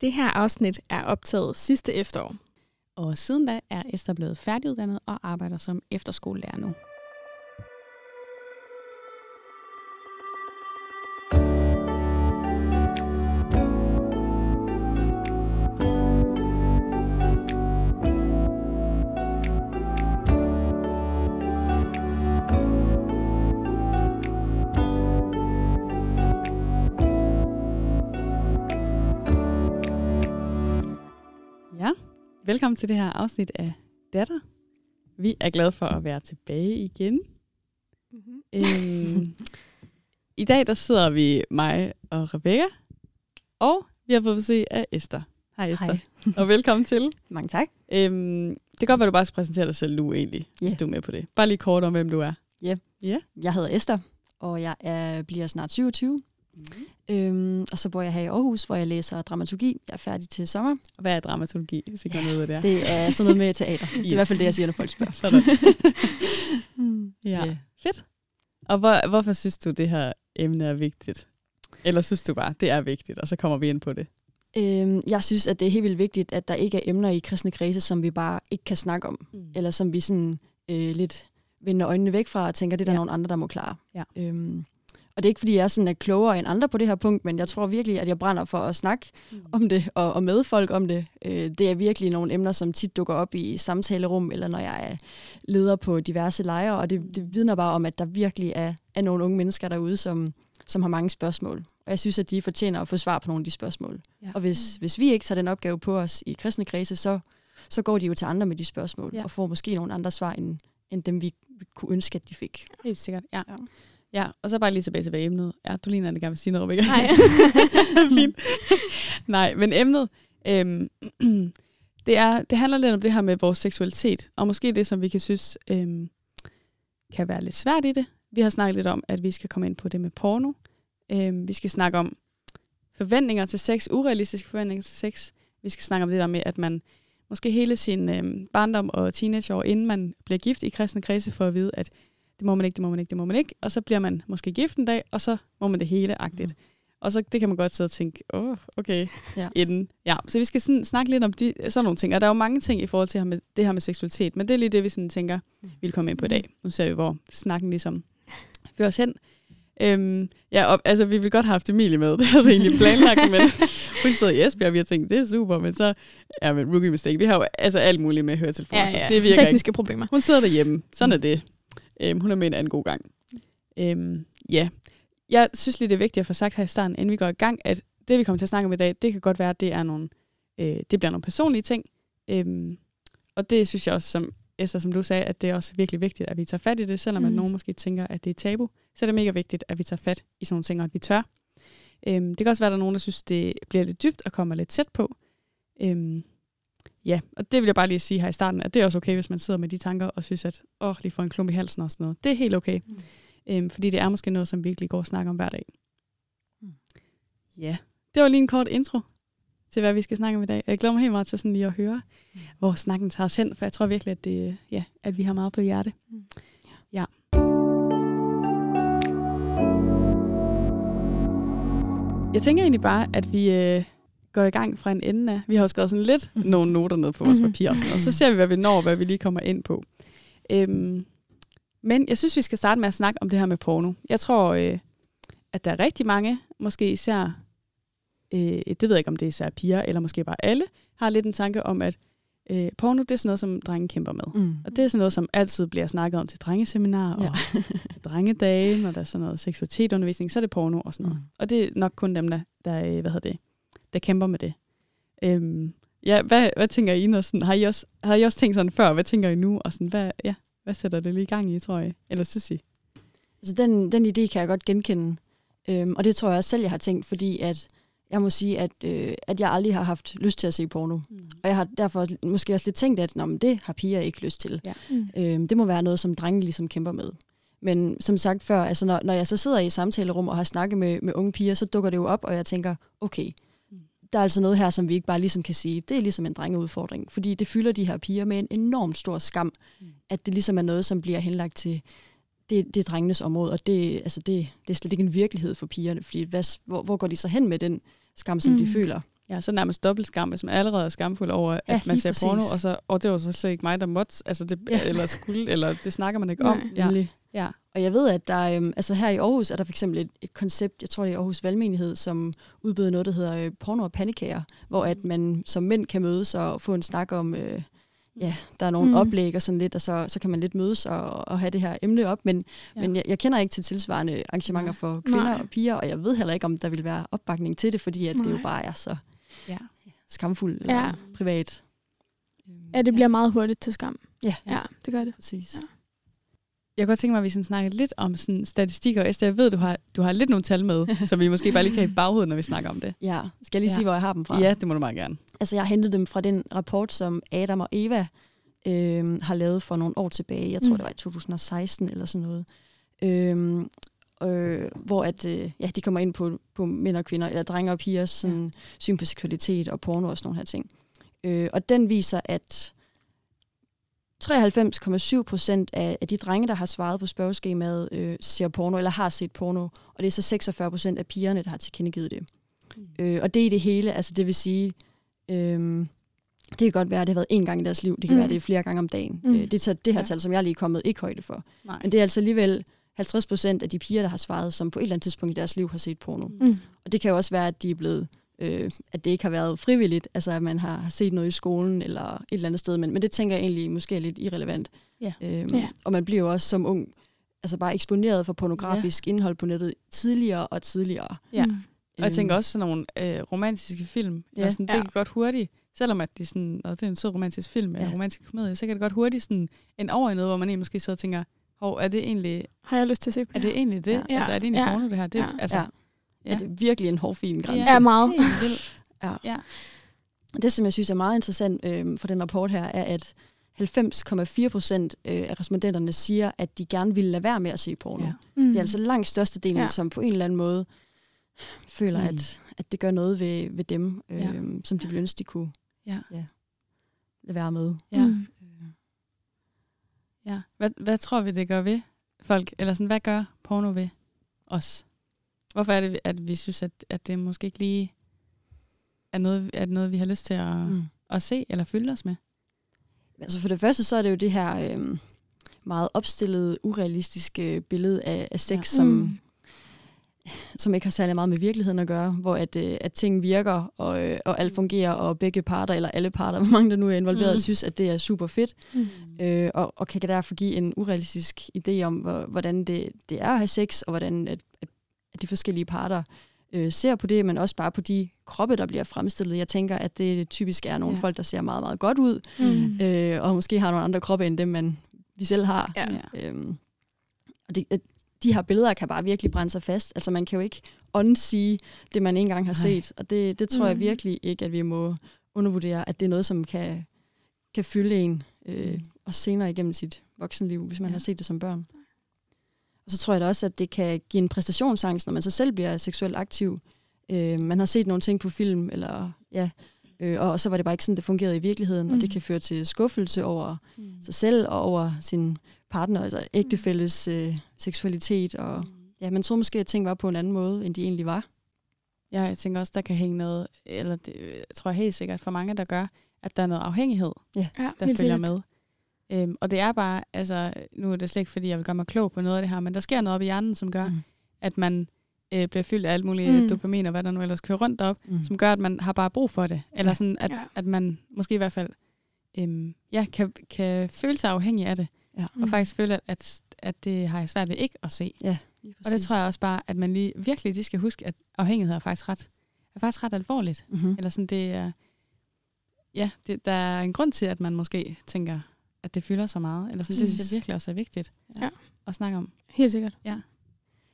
Det her afsnit er optaget sidste efterår. Og siden da er Esther blevet færdiguddannet og arbejder som efterskolelærer nu. Velkommen til det her afsnit af Datter. Vi er glade for at være tilbage igen. Mm-hmm. Øhm, I dag der sidder vi, mig og Rebecca, og vi har fået besøg af Esther. Hej Esther, Hej. og velkommen til. Mange tak. Øhm, det kan godt være, du bare skal præsentere dig selv nu egentlig, Ja. hvis du er med på det. Bare lige kort om, hvem du er. Jeg hedder Esther, og jeg er, bliver snart 27. Øhm, og så bor jeg her i Aarhus, hvor jeg læser dramaturgi. Jeg er færdig til sommer. Og Hvad er dramaturgi, hvis ikke ja, noget, hvad det er? Det er sådan noget med teater. Det er i Yes. hvert fald det, jeg siger, når folk spørger. Sådan. Mm. Ja, Ja. fedt. Og hvor, hvorfor synes du, det her emne er vigtigt? Eller synes du bare, det er vigtigt, og så kommer vi ind på det? Øhm, jeg synes, at det er helt vildt vigtigt, at der ikke er emner i kristne kredse, som vi bare ikke kan snakke om. Mm. Eller som vi sådan øh, lidt vender øjnene væk fra og tænker, det er der ja. nogle andre, der må klare. Ja. Øhm, og det er ikke, fordi jeg er sådan er klogere end andre på det her punkt, men jeg tror virkelig, at jeg brænder for at snakke Mm. om det og, og med folk om det. Øh, det er virkelig nogle emner, som tit dukker op i samtalerum, eller når jeg er leder på diverse lejre, og det, det vidner bare om, at der virkelig er, er nogle unge mennesker derude, som, som har mange spørgsmål. Og jeg synes, at de fortjener at få svar på nogle af de spørgsmål. Ja. Og hvis, hvis vi ikke tager den opgave på os i kristne kredse, så, så går de jo til andre med de spørgsmål, Ja. og får måske nogle andre svar, end, end dem vi vi kunne ønske, at de fik. Helt sikkert, ja. ja. Ja. Og så bare lige tilbage til hvad emnet. Ja, du ligner, det gerne vil sige noget, Rebecca. Hej. Fint. Nej, men emnet, øhm, det, er, det handler lidt om det her med vores seksualitet, og måske det, som vi kan synes øhm, kan være lidt svært i det. Vi har snakket lidt om, at vi skal komme ind på det med porno. Øhm, vi skal snakke om forventninger til sex, urealistiske forventninger til sex. Vi skal snakke om det der med, at man måske hele sin øhm, barndom og teenageår, inden man bliver gift i kristne kredse, for at vide, at det må man ikke, det må man ikke, det må man ikke. Og så bliver man måske gift en dag, og så må man det hele agtigt. Mm. Og så det kan man godt sidde og tænke, åh, oh, okay, Ja. inden. Ja, så vi skal sådan snakke lidt om de, sådan nogle ting. Og der er jo mange ting i forhold til her med, det her med seksualitet, men det er lige det, vi sådan tænker, vi vil komme ind på i dag. Nu ser vi, hvor snakken ligesom fører os hen. Øhm, ja, og, altså, vi ville godt have haft Emilie med. Det havde vi egentlig planlagt, men hun sidder i Esbjerg, og vi har tænkt, det er super, men så, ja, men rookie mistake. Vi har jo altså alt muligt med høretelefoner, Ja, så ja. det virker ikke. Tekniske problemer. Hun sidder derhjemme. Sådan er det. Øhm, hun er med en anden god gang. Øhm, ja. Jeg synes lige, det er vigtigt at få sagt her i starten, inden vi går i gang, at det, vi kommer til at snakke om i dag, det kan godt være, at det, er nogle, øh, det bliver nogle personlige ting. Øhm, og det synes jeg også, som Esther, som du sagde, at det er også virkelig vigtigt, at vi tager fat i det, selvom mm. at nogen måske tænker, at det er tabu. Så er det mega vigtigt, at vi tager fat i sådan nogle ting, og at vi tør. Øhm, det kan også være, at der er nogen, der synes, det bliver lidt dybt og kommer lidt tæt på. Øhm, ja, og det vil jeg bare lige sige her i starten, at det er også okay, hvis man sidder med de tanker og synes, at åh, lige får en klump i halsen og sådan noget. Det er helt okay. Mm. Øhm, fordi det er måske noget, som vi virkelig går og snakker om hver dag. Mm. Ja, det var lige en kort intro til, hvad vi skal snakke om i dag. Jeg glæder mig helt meget til sådan lige at høre, Mm. hvor snakken tager os hen, for jeg tror virkelig, at, det, ja, at vi har meget på hjerte. Mm. Ja. Jeg tænker egentlig bare, at vi øh, går i gang fra en ende af. Vi har jo skrevet sådan lidt nogle noter ned på vores Mhm. papir, og, sådan, og så ser vi, hvad vi når, hvad vi lige kommer ind på. Øhm, men jeg synes, vi skal starte med at snakke om det her med porno. Jeg tror, øh, at der er rigtig mange, måske især, øh, det ved jeg ikke, om det er især piger, eller måske bare alle, har lidt en tanke om, at øh, porno, det er sådan noget, som drenge kæmper med. Mm. Og det er sådan noget, som altid bliver snakket om til drengeseminarer Ja. og drengedage, når der er sådan noget seksualitetsundervisning, så er det porno og sådan noget. Mm. Og det er nok kun dem, der, der, øh, hvad hedder det, der kæmper med det. Øhm, ja, hvad, hvad tænker I, når sådan, har I, også, har I også tænkt sådan før, hvad tænker I nu, og sådan, hvad, ja, hvad sætter det lige i gang i, tror jeg? Eller synes I? Altså, den, den idé kan jeg godt genkende. Øhm, og det tror jeg også selv, jeg har tænkt, fordi at jeg må sige, at, øh, at jeg aldrig har haft lyst til at se porno. Mm. Og jeg har derfor måske også lidt tænkt, at Nå, men det har piger ikke lyst til. Ja. Mm. Øhm, det må være noget, som drenge ligesom kæmper med. Men som sagt før, altså når, når jeg så sidder i samtalerum og har snakket med, med unge piger, så dukker det jo op, og jeg tænker, okay. Der er altså noget her, som vi ikke bare ligesom kan sige, det er ligesom en drengeudfordring. Fordi det fylder de her piger med en enormt stor skam, Mm. at det ligesom er noget, som bliver henlagt til det, det er drengenes område, og det, altså det, det er slet ikke en virkelighed for pigerne, fordi hvad, hvor, hvor går de så hen med den skam, som mm. de føler? Ja, så nærmest dobbelt skam, hvis man allerede er skamfuld over, at Ja, man ser porno, præcis. og så, og det var så slet ikke mig, der måtte, altså det, Ja. eller skulle, eller det snakker man ikke Nej. om. Ja. Ja. Og jeg ved, at der, øhm, altså her i Aarhus er der for eksempel et, et koncept, jeg tror det er Aarhus Valgmenighed, som udbyder noget, der hedder øh, porno og pandekager, hvor at man som mænd kan mødes og få en snak om, øh, ja, der er nogle Mm. mm. oplæg og sådan lidt, og så, så kan man lidt mødes og, og have det her emne op, men, Ja. ja. men jeg, jeg kender ikke til tilsvarende arrangementer for kvinder Nej. og piger, og jeg ved heller ikke, om der vil være opbakning til det, fordi at det jo bare er så Ja. skamfuldt eller Ja. ja. privat. Ja, det bliver meget hurtigt til skam. Ja. Ja, det gør det. Præcis. Ja. Jeg kunne godt tænke mig, at vi sådan snakker lidt om sådan statistikker. Esther, jeg ved, du har, du har lidt nogle tal med, som vi måske bare lige kan have i baghovedet, når vi snakker om det. Ja, skal jeg lige Ja. sige, hvor jeg har dem fra? Ja, det må du meget gerne. Altså, jeg har hentet dem fra den rapport, som Adam og Eva øh, har lavet for nogle år tilbage. Jeg tror, Mm. det var i 2016 eller sådan noget. Øh, øh, hvor at, øh, ja, de kommer ind på, på mænd og kvinder, eller drenge og pigers sådan, ja. syn på seksualitet og porno og sådan nogle her ting. Øh, og den viser, at 93,7 procent af, af de drenge, der har svaret på spørgeskemaet, øh, ser porno, eller har set porno. Og det er så 46 procent af pigerne, der har tilkendegivet det. Mm. Øh, og det er i det hele, altså det vil sige, øh, det kan godt være, at det har været en gang i deres liv. Det kan mm. Være, at det er flere gange om dagen. Mm. Mm. Øh, det, tager, det her Ja. tal, som jeg lige er kommet, ikke højde for. Nej. Men det er altså alligevel 50 procent af de piger, der har svaret, som på et eller andet tidspunkt i deres liv har set porno. Mm. Og det kan jo også være, at de er blevet øh, at det ikke har været frivilligt, altså at man har, set noget i skolen eller et eller andet sted, men, men det tænker jeg egentlig måske er lidt irrelevant. Ja. Øhm, Ja. Og man bliver jo også som ung altså bare eksponeret for pornografisk ja. indhold på nettet tidligere og tidligere. Ja. Mm. Og jeg tænker Øhm, også sådan nogle øh, romantiske film. Ja. Sådan, det Ja. kan godt hurtigt, selvom at de sådan, og det er en sød romantisk film, eller Ja. romantisk komedie, så kan det godt hurtigt sådan, en over i noget, hvor man egentlig måske sidder og tænker, hov, er det egentlig, Har jeg lyst til at se på er det egentlig det? Ja. Altså, er det egentlig Ja. porno, det her? Det, Ja. altså, Ja. Ja. Er det virkelig en hårfin grænse? Ja, meget. Ja. Ja. Det, som jeg synes er meget interessant øh, for den rapport her, er, at 90,4 procent øh, af respondenterne siger, at de gerne ville lade være med at se porno. Ja. Mm. Det er altså langt størstedelen, Ja. som på en eller anden måde føler, Mm. at, at det gør noget ved, ved dem, øh, Ja. ja. som de ville ønske, de kunne Ja. Ja, lade være med. Ja. Mm. ja. Hvad, hvad tror vi, det gør ved folk? Eller sådan, hvad gør porno ved os? Hvorfor er det, at vi synes, at, at det måske ikke lige er noget, er noget, vi har lyst til at, mm. At se eller fylde os med? Altså for det første, så er det jo det her øh, meget opstillede, urealistiske billede af, af sex, Ja. som, Mm. som ikke har særlig meget med virkeligheden at gøre, hvor at, øh, at ting virker, og, øh, og alt fungerer, og begge parter, eller alle parter, hvor mange der nu er involveret, Mm. synes, at det er super fedt, Mm. øh, og, og kan derfor give en urealistisk idé om, hvor, hvordan det, det er at have sex, og hvordan at, at, at de forskellige parter øh, ser på det, men også bare på de kroppe, der bliver fremstillet. Jeg tænker, at det typisk er nogle Ja. folk, der ser meget, meget godt ud, Mm. øh, og måske har nogle andre kroppe end dem, man vi selv har. Ja. Øhm, og det, de her billeder kan bare virkelig brænde sig fast. Altså man kan jo ikke unsee det, man engang har set. Og det, det tror mm. jeg virkelig ikke, at vi må undervurdere, at det er noget, som kan, kan fylde en, øh, og senere igennem sit voksenliv, hvis man ja. har set det som børn. Og så tror jeg da også, at det kan give en præstationsangst, når man så selv bliver seksuelt aktiv. Øh, man har set nogle ting på film, eller ja, øh, og så var det bare ikke sådan, det fungerede i virkeligheden, mm. og det Mm. kan føre til skuffelse over Mm. sig selv og over sin partner, altså ægtefælles øh, seksualitet. Og ja, man troede måske, at ting var på en anden måde, end de egentlig var. Ja, jeg tænker også, der kan hænge noget, eller det øh, tror jeg helt sikkert for mange, der gør, at der er noget afhængighed, Ja, der følger sikkert. med. Øhm, og det er bare, altså, nu er det slet ikke, fordi jeg vil gøre mig klog på noget af det her, men der sker noget op i hjernen, som gør, mm. Mm. at man øh, bliver fyldt af alt muligt Mm. mm. dopamin og hvad der nu ellers kører rundt op, Mm. som gør, at man har bare brug for det. Eller Ja. sådan, at, Ja. at man måske i hvert fald øhm, ja, kan, kan føle sig afhængig af det, Ja. mm. og faktisk føle, at, at, at det har jeg svært ved ikke at se. Ja, lige Og det tror jeg også bare, at man lige virkelig de skal huske, at afhængighed er faktisk ret, er faktisk ret alvorligt. Mm-hmm. Eller sådan, det er, ja, det, der er en grund til, at man måske tænker, at det fylder så meget. Eller sådan, det synes jeg virkelig også er vigtigt Ja. at snakke om. Helt sikkert.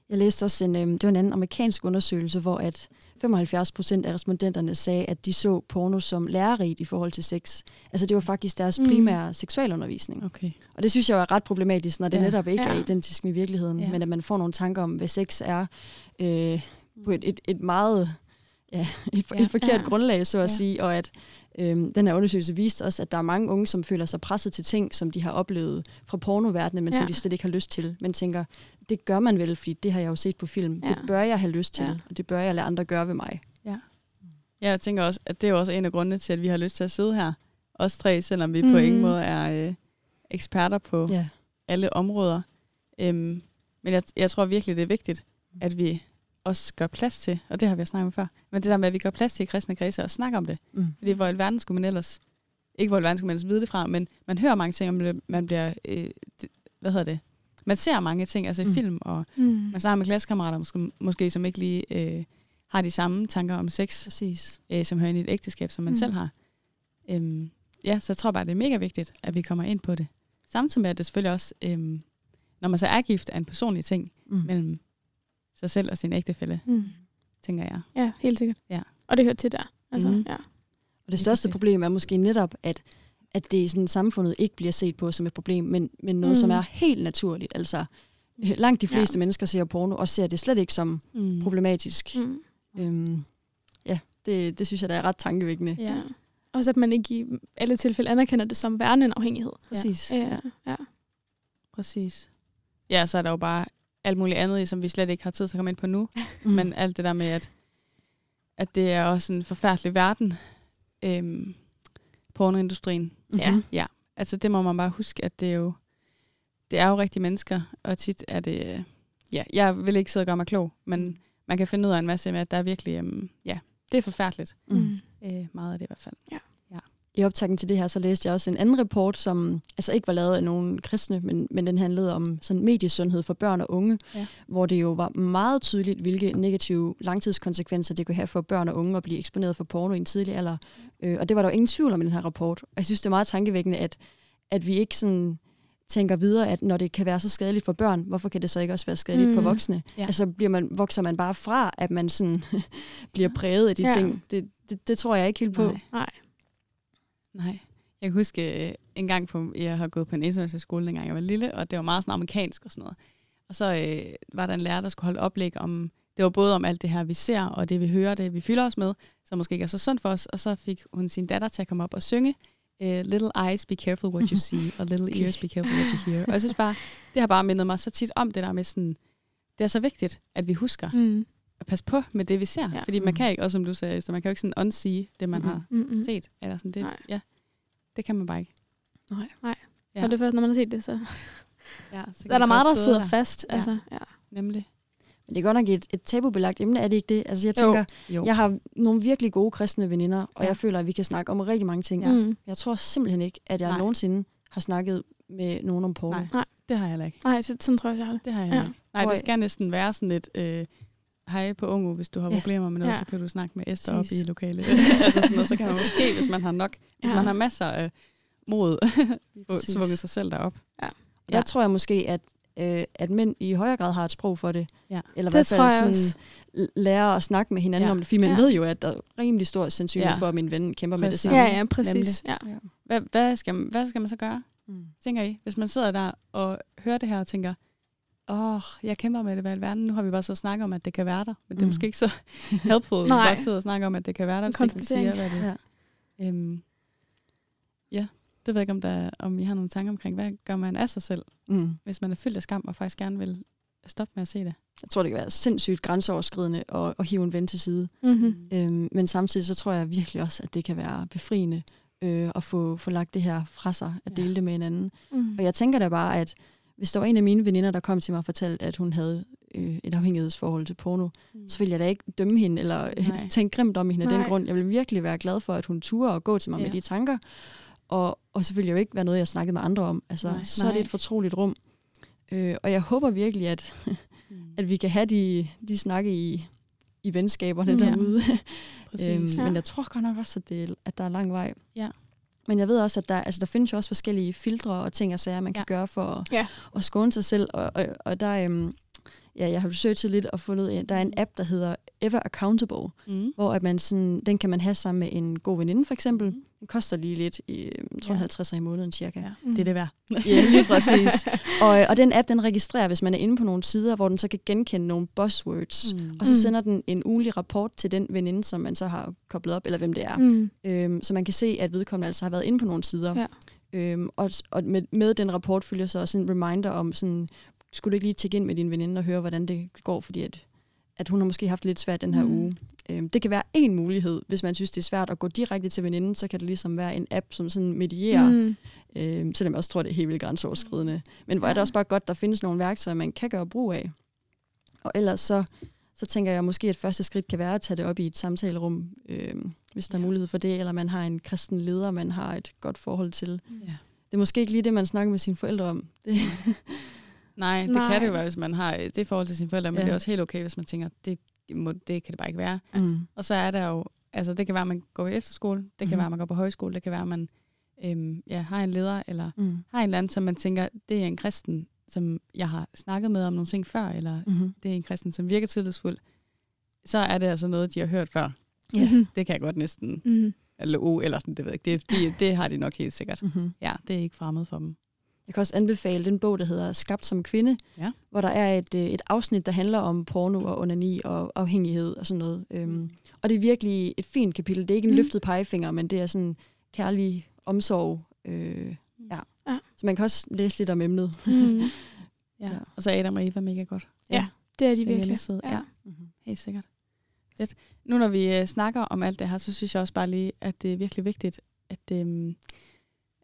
Jeg læste også en, øh, det var en anden amerikansk undersøgelse, hvor at 75 procent af respondenterne sagde, at de så porno som lærerigt i forhold til sex. Altså det var faktisk deres Mm. primære seksualundervisning. Okay. Og det synes jeg er ret problematisk, når det Ja. netop ikke Ja. er identisk med virkeligheden, Ja. men at man får nogle tanker om, hvad sex er øh, på et, et, et meget ja, et, Ja. et forkert Ja. grundlag, så at Ja. sige, og at øh, den her undersøgelse viste også, at der er mange unge, som føler sig presset til ting, som de har oplevet fra pornoverdenen, men ja. Ja. som de slet ikke har lyst til, men tænker, det gør man vel, fordi det har jeg jo set på film. Ja. Det bør jeg have lyst til, Ja. og det bør jeg lade andre gøre ved mig. Ja, jeg tænker også, at det er jo også en af grundene til, at vi har lyst til at sidde her. Os tre, selvom vi mm. på Mhm. ingen måde er øh, eksperter på Ja. alle områder. Øhm, men jeg, jeg tror virkelig, det er vigtigt, at vi også gør plads til, og det har vi jo snakket om før, men det der med, at vi gør plads til i kristne kredse og snakker om det. Mm. Fordi hvor i alverden skulle man ellers, ikke hvor i alverden skulle man ellers vide det fra, men man hører mange ting om det, man bliver, øh, det, hvad hedder det, man ser mange ting, altså i Mm. film, og Mm. man snakker med klassekammerater, måske, måske som ikke lige øh, har de samme tanker om sex, Præcis. øh, som hører ind i et ægteskab, som man Mm. mm. selv har. Øhm, ja, så jeg tror bare, det er mega vigtigt, at vi kommer ind på det. Samtidig med, at det selvfølgelig også, øhm, når man så er gift, er en personlig ting Mm. mellem sig selv og sin ægtefælle, Mm. tænker jeg. Ja, helt sikkert. Ja. Og det hører til der. Altså, Mhm. ja. Og det største problem er måske netop, at, at det i sådan samfundet ikke bliver set på som et problem, men, men noget, mm. som Mm. er helt naturligt. Altså, langt de fleste ja. mennesker ser porno og ser det slet ikke som Mm. problematisk. Mm. Øhm, ja, det, det synes jeg, der er ret tankevækkende. ja. Også at man ikke i alle tilfælde anerkender det som værende en afhængighed. Præcis. Ja. Ja. ja. Præcis. Ja, så er der jo bare alt muligt andet i, som vi slet ikke har tid til at komme ind på nu. Mm. Men alt det der med, at, at det er også en forfærdelig verden, øhm, pornoindustrien. Mhm. Ja. Altså det må man bare huske, at det er jo, det er jo rigtige mennesker, og tit er det, ja, jeg vil ikke sidde og gøre mig klog, men man kan finde ud af en masse med, at der er virkelig, øhm, ja, det er forfærdeligt. Mm. Øh, meget af det i hvert fald. I optakten til det her, så læste jeg også en anden rapport, som altså ikke var lavet af nogen kristne, men, men den handlede om sådan mediesundhed for børn og unge, Ja. hvor det jo var meget tydeligt, hvilke negative langtidskonsekvenser det kunne have for børn og unge at blive eksponeret for porno i en tidlig alder. Øh, og det var der jo ingen tvivl om i den her rapport. Og jeg synes, det er meget tankevækkende, at, at vi ikke sådan tænker videre, at når det kan være så skadeligt for børn, hvorfor kan det så ikke også være skadeligt mm. for voksne? Ja. Altså bliver man, vokser man bare fra, at man sådan bliver præget af de Ja. ting. Det, det, det tror jeg ikke helt på. Nej. Nej. Nej. Jeg kan huske øh, en gang, på, jeg har gået på en international skole, dengang jeg var lille, og det var meget sådan amerikansk og sådan noget. Og så øh, var der en lærer, der skulle holde oplæg om, det var både om alt det her, vi ser, og det vi hører, det vi fylder os med, som måske ikke er så sundt for os. Og så fik hun sin datter til at komme op og synge, øh, Little eyes, be careful what you see, og little ears, be careful what you hear. Og jeg synes bare, det har bare mindet mig så tit om det der med sådan, det er så vigtigt, at vi husker Mm. At passe på med det, vi ser. Ja. Fordi man Mm. kan ikke, også som du sagde, så man kan jo ikke sådan unsee det, man Mhm. har Mm-mm. set. Eller sådan, det, Nej. ja, det kan man bare ikke. Nej. Nej. Ja. Så er det først, når man har set det, så, Ja, så er der meget, der sidder fast. Ja. Altså, ja. Nemlig. Men det er godt nok et, et tabubelagt emne, er det ikke det? Altså jeg Jo. tænker, Jo. jeg har nogle virkelig gode kristne veninder, og Ja. jeg føler, at vi kan snakke om rigtig mange ting. Ja. Mm. Jeg tror simpelthen ikke, at jeg Nej. nogensinde har snakket med nogen om porno. Nej, det har jeg heller ikke. Nej, så, sådan tror jeg, jeg har det. Det har jeg Ja. ikke. Nej, det skal næsten være sådan et, øh, hej på Ungo, hvis du har Ja. problemer med noget, Ja. så kan du snakke med Esther op Præcis. i lokalet. altså sådan noget, så kan man måske, hvis man har nok, hvis Ja. man har masser af mod, få Præcis. tvunget sig selv derop. Ja. Og Der tror jeg måske, at, øh, at mænd i højere grad har et sprog for det. Ja. Eller i Det hvert fald sådan, lærer at snakke med hinanden Ja. ja. om det. Fordi man Ja. ved jo, at der er rimelig stor sandsynlighed Ja. for, at min ven kæmper med det Præcis. samme. Ja, ja, præcis. Ja. Ja. Hvad, hvad, skal, man- hvad skal man så gøre? Mm. tænker I? Hvis man sidder der og hører det her og tænker, åh, oh, jeg kæmper med det hvad i verden. Nu har vi bare så snakket om, at det kan være der. Men det er Mm. måske ikke så helpful, at bare sidder og snakker om, at det kan være der, hvis ikke siger, hvad det Ja. Øhm, ja, det ved jeg ikke, om, der, om I har nogle tanker omkring, hvad gør man af sig selv, Mm. hvis man er fyldt af skam og faktisk gerne vil stoppe med at se det? Jeg tror, det kan være sindssygt grænseoverskridende at, at hive en ven til side. Mm-hmm. Øhm, men samtidig så tror jeg virkelig også, at det kan være befriende øh, at få, få lagt det her fra sig, at Ja. dele det med hinanden. Mm. Og jeg tænker da bare, at hvis der var en af mine veninder, der kom til mig og fortalte, at hun havde øh, et afhængighedsforhold til porno, Mm. så ville jeg da ikke dømme hende eller Nej. Nej. tænke grimt om hende af den Nej. grund. Jeg ville virkelig være glad for, at hun turde og gå til mig Ja. med de tanker. Og, og selvfølgelig jo ikke være noget, jeg snakkede med andre om. Altså, Nej. så er det Nej. et fortroligt rum. Øh, og jeg håber virkelig, at, Mm. at vi kan have de, de snakke i, i venskaberne Ja. derude. Øhm, Ja. Men jeg tror godt nok også, at, det, at der er lang vej. Ja. Men jeg ved også, at der, altså, der findes jo også forskellige filtre og ting og sager, man kan Ja. gøre for at, Ja. at skåne sig selv. Og, og, og der, øhm, ja, jeg har researchet lidt og fundet, der er en app, der hedder Ever Accountable, Mm. hvor at man sådan, den kan man have sammen med en god veninde for eksempel. Mhm. Den koster lige lidt, i, jeg tror Ja. ja. 50 i måneden cirka. Ja, Mm. det er det værd. Ja, lige præcis. og, og den app, den registrerer, hvis man er inde på nogle sider, hvor den så kan genkende nogle buzzwords. Mm. Og så Mm. sender den en ugenlig rapport til den veninde, som man så har koblet op, eller hvem det er. Mm. Øhm, så man kan se, at vedkommende altså har været inde på nogle sider. Ja. Øhm, og og med, med den rapport følger så også en reminder om, sådan, skulle du ikke lige tjekke ind med din veninde og høre, hvordan det går, fordi at, at hun har måske haft lidt svært den her Mm. mm. uge. Øhm, det kan være en mulighed, hvis man synes, det er svært at gå direkte til veninden, så kan det ligesom være en app, som sådan medierer, mm. øhm, selvom jeg også tror, det er helt vildt grænseoverskridende. Men hvor ja. er det også bare godt, der findes nogle værktøjer, man kan gøre brug af. Og ellers så, så tænker jeg måske, at første skridt kan være at tage det op i et samtalerum, øhm, hvis der ja. er mulighed for det, eller man har en kristen leder, man har et godt forhold til. Ja. Det er måske ikke lige det, man snakker med sine forældre om. Det. Nej, det Nej. kan det jo være, hvis man har det forhold til sine forældre, men ja. det er også helt okay, hvis man tænker, det, må, det kan det bare ikke være. Mm. Og så er der jo, altså det kan være, at man går i efterskole, det kan mm. være, at man går på højskole, det kan være, at man øhm, ja, har en leder, eller mm. har en eller anden, som man tænker, det er en kristen, som jeg har snakket med om nogle ting før, eller mm. det er en kristen, som virker tillidsfuld, så er det altså noget, de har hørt før. Ja. Mm. Det kan jeg godt næsten, mm. eller o, eller sådan, det ved jeg ikke, det, det, det har de nok helt sikkert. Mm. Ja, det er ikke fremmed for dem. Jeg kan også anbefale den bog, der hedder Skabt som kvinde, ja. hvor der er et, øh, et afsnit, der handler om porno og onani og afhængighed og sådan noget. Øhm, og det er virkelig et fint kapitel. Det er ikke en mm. løftet pegefinger, men det er sådan kærlig omsorg. Øh, ja. ja. Så man kan også læse lidt om emnet. Mm. ja. ja. Og så Adam og Eva mega godt. Ja, ja det er de virkelig. Ja. ja. Mm-hmm. Helt sikkert. Lidt. Nu når vi øh, snakker om alt det her, så synes jeg også bare lige, at det er virkelig vigtigt, at, øh,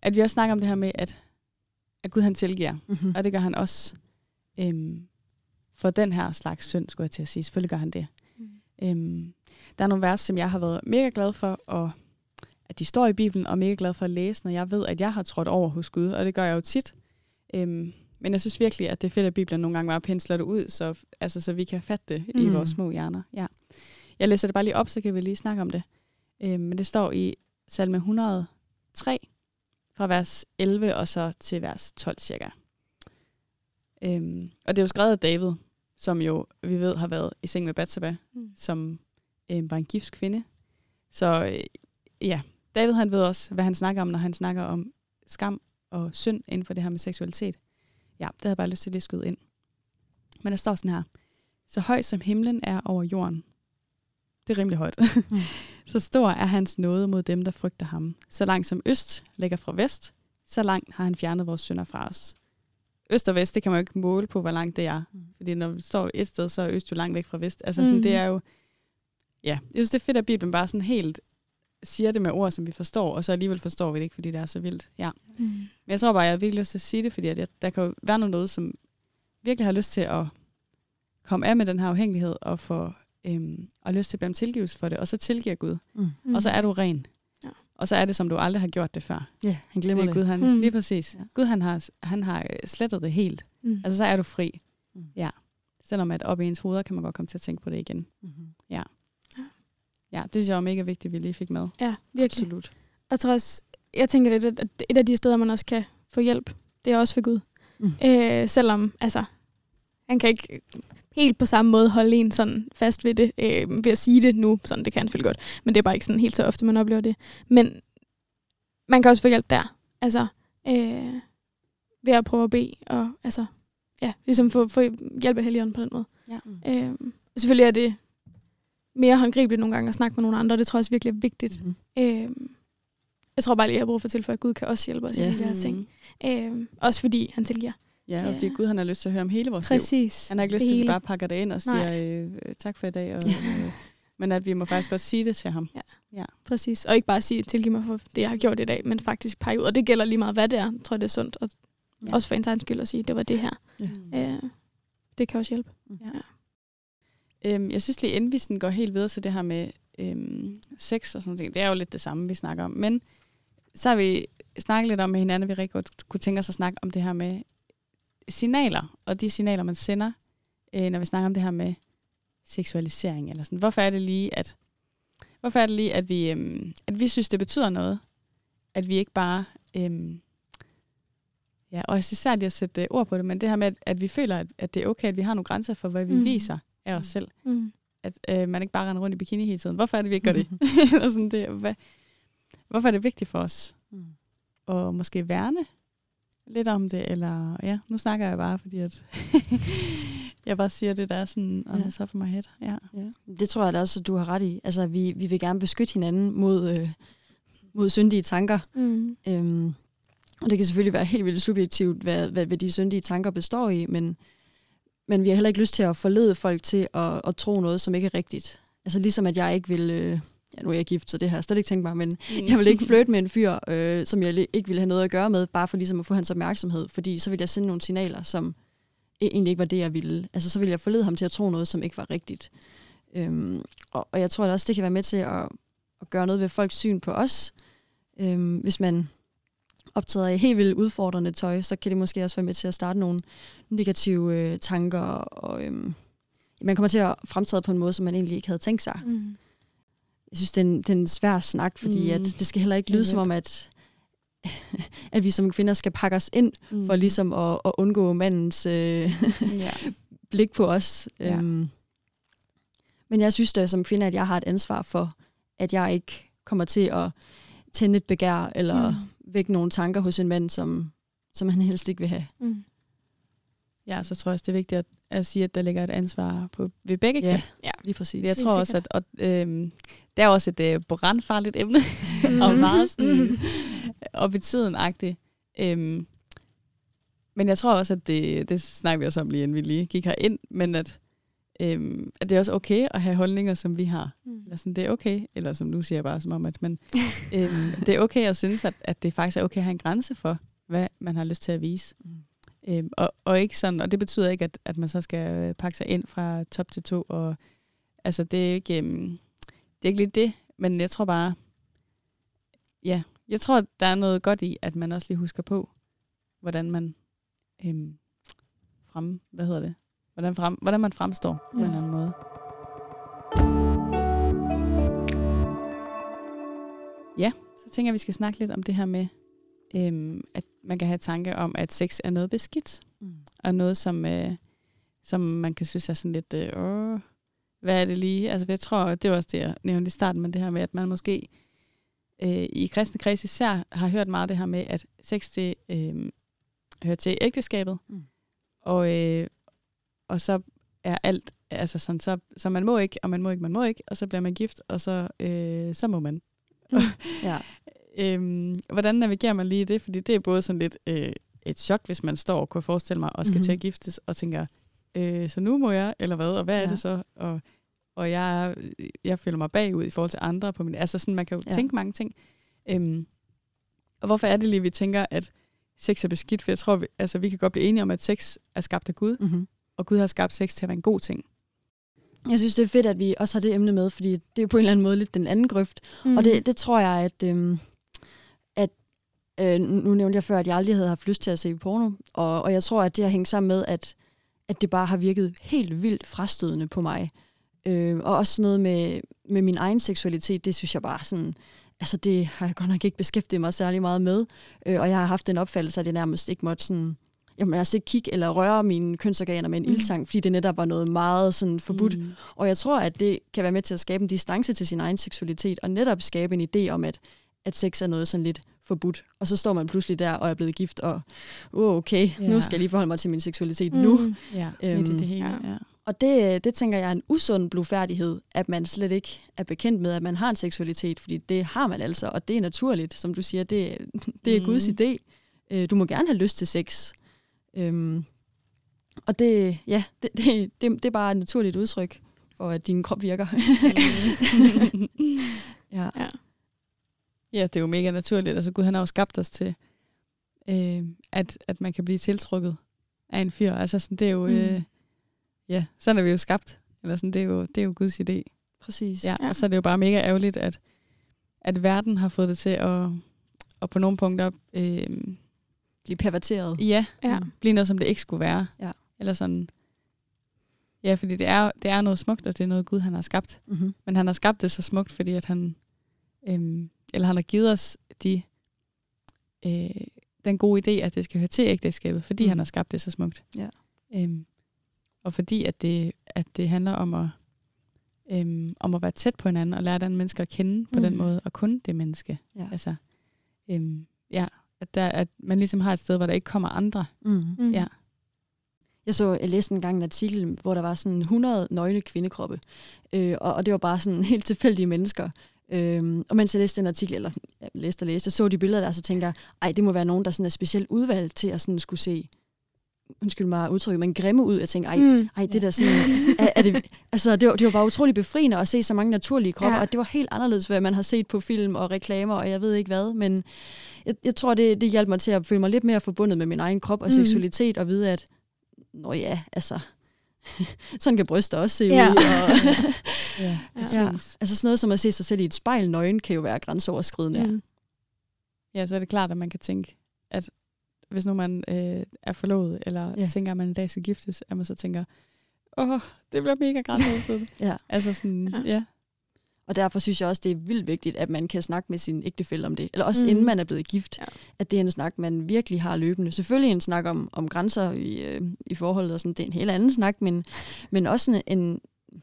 at vi også snakker om det her med, at at Gud han tilgiver. Mm-hmm. Og det gør han også øhm, for den her slags synd, skulle jeg til at sige. Selvfølgelig gør han det. Mm. Øhm, der er nogle vers, som jeg har været mega glad for, og at de står i Bibelen, og mega glad for at læse, når jeg ved, at jeg har trådt over hos Gud, og det gør jeg jo tit. Øhm, men jeg synes virkelig, at det er fedt, at Bibelen nogle gange bare pensler det ud, så, altså, så vi kan fatte det mm. i vores små hjerner. Ja. Jeg læser det bare lige op, så kan vi lige snakke om det. Øhm, men det står i salme 103, fra vers 11 og så til vers 12 cirka. Øhm, og det er jo skrevet af David, som jo, vi ved, har været i seng med Batsaba, mm. som øhm, var en gift kvinde. Så øh, ja, David han ved også, hvad han snakker om, når han snakker om skam og synd inden for det her med seksualitet. Ja, det havde jeg bare lyst til at skyde ind. Men der står sådan her. Så højt som himlen er over jorden, det er rimelig højt. Mm. så stor er hans nåde mod dem, der frygter ham. Så langt som øst ligger fra vest, så langt har han fjernet vores synder fra os. Øst og vest, det kan man jo ikke måle på, hvor langt det er. Mm. Fordi når vi står et sted, så er øst jo langt væk fra vest. Altså, sådan, mm. det er jo... Ja, jeg synes, det er fedt, at Bibelen bare sådan helt siger det med ord, som vi forstår, og så alligevel forstår vi det ikke, fordi det er så vildt. Ja. Mm. Men jeg tror bare, jeg har virkelig lyst til at sige det, fordi at jeg, der kan jo være noget, som virkelig har lyst til at komme af med den her afhængighed, og få øhm, og lyst til at bede om tilgivelse for det, og så tilgiver Gud. Mm. Og så er du ren. Ja. Og så er det, som du aldrig har gjort det før. Ja, han glemmer det. Gud, han, mm. Lige præcis. Ja. Gud, han har, han har øh, slettet det helt. Mm. Altså, så er du fri. Mm. Ja. Selvom at op i ens hoveder kan man godt komme til at tænke på det igen. Mm-hmm. Ja. Ja, det synes jeg var mega vigtigt, at vi lige fik med. Ja, virkelig. Absolut. Og jeg tror også, jeg tænker lidt, at et af de steder, man også kan få hjælp, det er også for Gud. Mm. Øh, selvom, altså, han kan ikke helt på samme måde holde en sådan fast ved det, øh, ved at sige det nu. Sådan, det kan han selvfølgelig godt, men det er bare ikke sådan helt så ofte, man oplever det. Men man kan også få hjælp der. Altså, øh, ved at prøve at bede, og altså, ja, ligesom få, få hjælp af Helligånden på den måde. Ja. Øh, selvfølgelig er det mere håndgribeligt nogle gange at snakke med nogle andre, og det tror jeg også virkelig er vigtigt. Mm. Øh, jeg tror bare lige, at jeg har brug for til, for at Gud kan også hjælpe os ja. i de her ting. Øh, også fordi han tilgiver. Ja, og fordi Gud han har lyst til at høre om hele vores Præcis. liv. Han har ikke lyst til, at vi bare pakker det ind og siger øh, tak for i dag. Og, øh, men at vi må faktisk godt sige det til ham. Ja. ja, præcis. Og ikke bare sige, tilgiv mig for det, jeg har gjort i dag, men faktisk pege ud. Og det gælder lige meget, hvad det er. Jeg tror, det er sundt. Og ja. også for ens egen skyld at sige, det var det her. Ja. Øh, det kan også hjælpe. Mm. Ja. Øhm, jeg synes lige, inden vi sådan går helt videre til det her med øhm, sex og sådan noget, det er jo lidt det samme, vi snakker om. Men så har vi snakket lidt om med hinanden, at vi rigtig godt kunne tænke os at snakke om det her med signaler, og de signaler, man sender, øh, når vi snakker om det her med seksualisering. Eller sådan. Hvorfor er det lige, at, hvorfor er det lige, at vi, øh, at vi synes, det betyder noget, at vi ikke bare... Øh, ja, og det er svært at sætte ord på det, men det her med, at, at vi føler, at, at det er okay, at vi har nogle grænser for, hvad vi mm. viser af os selv. Mm. At øh, man ikke bare render rundt i bikini hele tiden. Hvorfor er det, vi ikke gør det? Eller sådan det hvad, hvorfor er det vigtigt for os? Mm. Og måske værne lidt om det, eller ja, nu snakker jeg bare, fordi at jeg bare siger det, der er sådan on ja. the of my head. Ja. ja. Det tror jeg da også, at du har ret i. Altså, vi, vi vil gerne beskytte hinanden mod, øh, mod syndige tanker. Mm. Øhm, og det kan selvfølgelig være helt vildt subjektivt, hvad, hvad, hvad de syndige tanker består i, men, men vi har heller ikke lyst til at forlede folk til at, at tro noget, som ikke er rigtigt. altså ligesom at jeg ikke vil, øh, ja nu er jeg gift, så det har jeg slet ikke tænkt mig, men mm. jeg vil ikke flytte med en fyr, øh, som jeg ikke vil have noget at gøre med, bare for ligesom at få hans opmærksomhed, fordi så vil jeg sende nogle signaler, som e-, egentlig ikke var det, jeg ville. Altså så vil jeg forlede ham til at tro noget, som ikke var rigtigt. Øhm, og, og jeg tror at også, det kan være med til at, at gøre noget ved folks syn på os. Øhm, hvis man optræder i helt vildt udfordrende tøj, så kan det måske også være med til at starte nogle negative øh, tanker, og øhm, man kommer til at fremtræde på en måde, som man egentlig ikke havde tænkt sig. Mm. Jeg synes, det er, en, det er en svær snak, fordi mm. at det skal heller ikke lyde som om, at, at vi som kvinder skal pakke os ind, mm. for ligesom at, at undgå mandens øh, ja. blik på os. Ja. Øhm, men jeg synes da som kvinde, at jeg har et ansvar for, at jeg ikke kommer til at tænde et begær, eller mm. vække nogle tanker hos en mand, som, som han helst ikke vil have. Mm. Ja, så tror jeg også, det er vigtigt at, at sige, at der ligger et ansvar på ved begge ja, ja, lige præcis. Jeg tror også, at og, øhm, det er også et øh, brandfarligt emne, mm. og meget sådan mm. op i tiden-agtigt. Øhm, men jeg tror også, at det, det snakker vi også om lige inden vi lige gik ind, men at øhm, at det er også okay at have holdninger, som vi har. Mm. Eller sådan, det er okay, eller som nu siger jeg bare som om, at man, øhm, det er okay at synes, at, at det faktisk er okay at have en grænse for, hvad man har lyst til at vise. Mm. Øhm, og, og, ikke sådan, og det betyder ikke, at, at man så skal øh, pakke sig ind fra top til to. Og, altså, det er ikke, øhm, det er ikke lige det, men jeg tror bare, ja, jeg tror, der er noget godt i, at man også lige husker på, hvordan man øhm, frem, hvad hedder det, hvordan, frem, hvordan man fremstår ja. på en eller anden måde. Ja, så tænker jeg, at vi skal snakke lidt om det her med, øhm, at man kan have tanke om, at sex er noget beskidt, mm. og noget, som, øh, som man kan synes er sådan lidt, øh, åh, hvad er det lige? Altså, jeg tror, det var også det, jeg nævnte i starten, men det her med, at man måske øh, i kristne kreds især har hørt meget det her med, at sex, det øh, hører til ægteskabet, mm. og, øh, og så er alt, altså sådan, så, så man må ikke, og man må ikke, man må ikke, og så bliver man gift, og så, øh, så må man. Mm. ja. Øhm, hvordan navigerer man lige det? Fordi det er både sådan lidt øh, et chok, hvis man står og kunne forestille mig, og skal mm-hmm. til at giftes, og tænker, øh, så nu må jeg, eller hvad, og hvad ja. er det så? Og, og jeg, jeg føler mig bagud i forhold til andre. På min, altså sådan, man kan jo ja. tænke mange ting. Øhm, og hvorfor er det lige, vi tænker, at sex er beskidt? For jeg tror, vi, altså, vi kan godt blive enige om, at sex er skabt af Gud. Mm-hmm og Gud har skabt sex til at være en god ting. Jeg synes, det er fedt, at vi også har det emne med, fordi det er på en eller anden måde lidt den anden grøft. Mm. Og det, mhm. det tror jeg, at, øhm, at øh, nu nævnte jeg før, at jeg aldrig havde haft lyst til at se porno, og, og jeg tror, at det har hængt sammen med, at, at det bare har virket helt vildt frastødende på mig. Øh, og også noget med, med min egen seksualitet, det synes jeg bare sådan, altså det har jeg godt nok ikke beskæftiget mig særlig meget med, øh, og jeg har haft den opfattelse, at det nærmest ikke måtte sådan jamen, altså ikke kigge eller røre mine kønsorganer med en mm. ildtang, fordi det netop var noget meget sådan forbudt. Mm. Og jeg tror, at det kan være med til at skabe en distance til sin egen seksualitet, og netop skabe en idé om, at, at sex er noget sådan lidt forbudt. Og så står man pludselig der og er blevet gift, og oh, okay, ja. nu skal jeg lige forholde mig til min seksualitet mm. nu. Ja, øhm, det, det hele. Ja. Ja. Og det, det tænker jeg er en usund blufærdighed, at man slet ikke er bekendt med, at man har en seksualitet, fordi det har man altså, og det er naturligt, som du siger, det, det er mm. Guds idé. Øh, du må gerne have lyst til sex, Øhm, og det, ja, det, det, det, det er bare et naturligt udtryk for, at din krop virker. ja. ja. Ja, det er jo mega naturligt. Altså Gud, han har jo skabt os til, øh, at, at man kan blive tiltrukket af en fyr. Altså sådan, det er jo, mm. øh, ja, sådan er vi jo skabt. Eller sådan, det er jo, det er jo Guds idé. Præcis. Ja, ja. Og så er det jo bare mega ærgerligt, at, at verden har fået det til at, at på nogle punkter øh, blive perverteret. Ja, ja. blive noget, som det ikke skulle være. Ja. Eller sådan. Ja, fordi det er, det er noget smukt, og det er noget Gud, han har skabt. Mm-hmm. Men han har skabt det så smukt, fordi at han, øhm, eller han har givet os de, øh, den gode idé, at det skal høre til ægteskabet, fordi mm. han har skabt det så smukt. Ja. Øhm, og fordi at det, at det handler om at, øhm, om at være tæt på hinanden, og lære den mennesker at kende på mm. den måde, og kun det menneske. Ja. Altså, øhm, ja, at, der, at man ligesom har et sted, hvor der ikke kommer andre. Mm. Mm. Ja. Jeg så, jeg læste en gang en artikel, hvor der var sådan 100 nøgne kvindekroppe, øh, og, og det var bare sådan helt tilfældige mennesker. Øh, og mens jeg læste den artikel, eller jeg læste og læste, så de billeder der, så tænker jeg, ej, det må være nogen, der sådan er specielt udvalgt til at sådan skulle se undskyld mig udtrykket, men grimme ud. Jeg tænkte, ej, Mm. ej det der sådan, er, er det, altså det var, det var bare utrolig befriende at se så mange naturlige kropper, Ja. og det var helt anderledes, hvad man har set på film og reklamer, og jeg ved ikke hvad, men jeg, jeg tror, det, det hjalp mig til at føle mig lidt mere forbundet med min egen krop og Mm. seksualitet, og vide, at, nå ja, altså, sådan kan bryster også se Ja. ud. Og, Ja, Ja. ja. Altså sådan noget som at se sig selv i et spejl nøgen, kan jo være grænseoverskridende. Mm. Ja, så er det klart, at man kan tænke, at hvis nu man øh, er forlovet, eller Ja. ja. tænker, at man en dag skal giftes, at man så tænker, åh, det bliver mega grænseoverskridende. Ja. Altså sådan, Ja. ja. ja. Og derfor synes jeg også, det er vildt vigtigt, at man kan snakke med sin ægtefælle om det. Eller også mm. inden man er blevet gift. Ja. Ja. At det er en snak, man virkelig har løbende. Selvfølgelig en snak om, om grænser i, øh, i forholdet, og sådan, det er en helt anden snak, men, men også en, en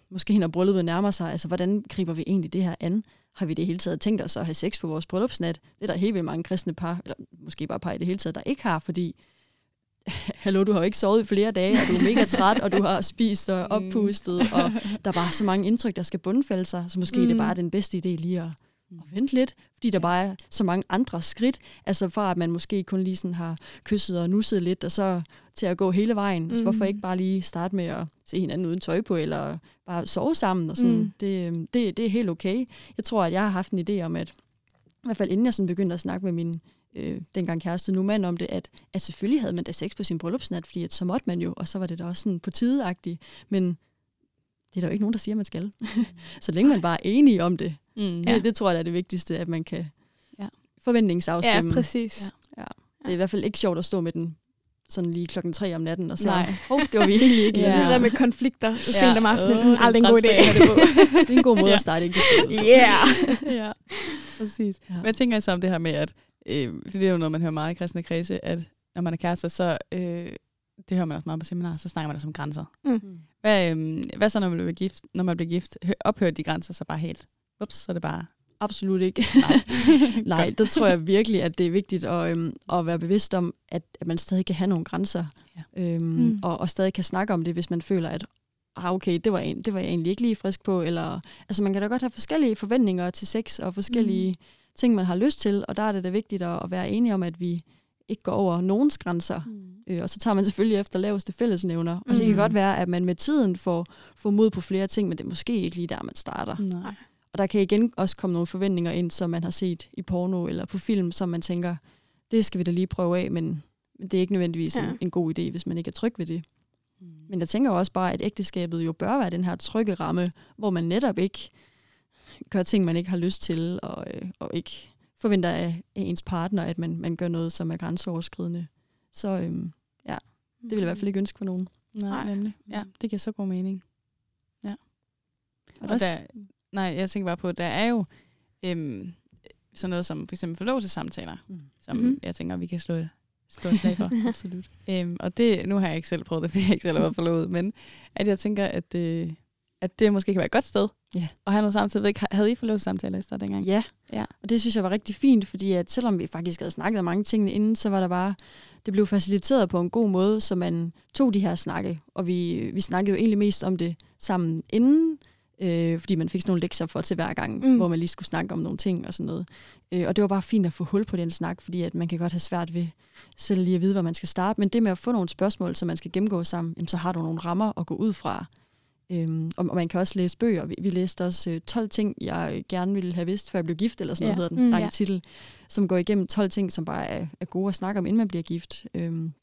måske når brylluppet nærmer sig, altså hvordan griber vi egentlig det her an? Har vi det hele taget tænkt os at have sex på vores bryllupsnat? Det er der helt vildt mange kristne par, eller måske bare par i det hele taget, der ikke har, fordi hallo, du har jo ikke sovet i flere dage, og du er mega træt, og du har spist og oppustet, og der er bare så mange indtryk, der skal bundfælde sig, så måske mm. er det Mm. bare den bedste idé lige at, at vente lidt, fordi der bare er så mange andre skridt, altså fra at man måske kun lige sådan har kysset og nusset lidt, og så til at gå hele vejen. Mm. Så hvorfor Mm. ikke bare lige starte med at se hinanden uden tøj på, eller bare sove sammen, og sådan. Mm. Det, øhm, det, det er helt okay. Jeg tror, at jeg har haft en idé om, at i hvert fald inden jeg sådan begyndte at snakke med min øh, dengang kæreste, nu mand om det, at, at selvfølgelig havde man da sex på sin bryllupsnat, fordi at så måtte man jo, og så var det da også sådan på tideagtigt, men det er der jo ikke nogen, der siger, man skal. så længe man bare er enige om det, Mm. ja. det, det tror jeg da er det vigtigste, at man kan Ja. ja. forventningsafstemme. Ja, præcis. Ja. Ja. Det er i hvert fald ikke sjovt at stå med den sådan lige klokken tre om natten, og så, Nej. oh, det var vi egentlig ikke Ja. Det der med konflikter ja. sent om aftenen, oh, aldrig en god idé. det er en god måde Ja. at starte ægteskabet. Yeah! ja, præcis. Ja. Hvad tænker jeg så om det her med, at, øh, for det er jo noget, man hører meget i kristne kredse, at når man er kærester, så, øh, det hører man også meget på seminarer, så snakker man også om grænser. Mm. Hvad, øh, hvad så, når man bliver gift? Når man bliver gift, hø- ophører de grænser så bare helt? Ups, så er det bare... Absolut ikke. Nej. Nej, der tror jeg virkelig, at det er vigtigt at, øhm, at være bevidst om, at, at man stadig kan have nogle grænser. Ja. Øhm, Mm. mm. og, og stadig kan snakke om det, hvis man føler, at ah, okay, det var, en, det var jeg egentlig ikke lige frisk på. Eller, altså man kan da godt have forskellige forventninger til sex, og forskellige mm. ting, man har lyst til. Og der er det da vigtigt at, at være enige om, at vi ikke går over nogens grænser. Mm. Øh, og så tager man selvfølgelig efter laveste fællesnævner. Og det kan Mm. godt være, at man med tiden får, får mod på flere ting, men det er måske ikke lige der, man starter. Nej. Og der kan igen også komme nogle forventninger ind, som man har set i porno eller på film, som man tænker, det skal vi da lige prøve af, men men det er ikke nødvendigvis Ja. ja. en, en god idé, hvis man ikke er tryg ved det. Mm. Men jeg tænker jo også bare, at ægteskabet jo bør være den her trygge ramme, hvor man netop ikke gør ting, man ikke har lyst til, og, øh, og ikke forventer af, af ens partner, at man, man gør noget, som er grænseoverskridende. Så øhm, ja, det vil jeg i hvert fald ikke ønske for nogen. Nej, Nej. nemlig. Ja, det giver så god mening. Og Og der, der, nej, jeg tænker bare på, at der er jo øhm, sådan noget som for eksempel forlovelsesamtaler, Mm. som Mhm. mm-hmm. jeg tænker, vi kan slå et stort slag for. absolut. øhm, og det, nu har jeg ikke selv prøvet det, fordi jeg ikke selv har været forlovet, men at jeg tænker, at, øh, at det måske kan være et godt sted Ja. at have nogle samtaler. Ved ikke, Havde I forlovelsesamtaler i stedet dengang? Ja. Ja. og det synes jeg var rigtig fint, fordi at selvom vi faktisk havde snakket om mange ting inden, så var der bare, det blev faciliteret på en god måde, så man tog de her snakke, og vi, vi snakkede jo egentlig mest om det sammen inden, øh, fordi man fik sådan nogle lektier for til hver gang, Mm. hvor man lige skulle snakke om nogle ting og sådan noget. Øh, og det var bare fint at få hul på den snak, fordi at man kan godt have svært ved selv lige at vide, hvor man skal starte, men det med at få nogle spørgsmål, som man skal gennemgå sammen, jamen, så har du nogle rammer at gå ud fra. Øhm, og og man kan også læse bøger. Vi, vi læste også øh, 12 ting, jeg gerne ville have vidst, før jeg blev gift, eller sådan Ja. noget hedder den Mm, lange ja. titel, som går igennem 12 ting, som bare er, er gode at snakke om, inden man bliver gift. Øhm,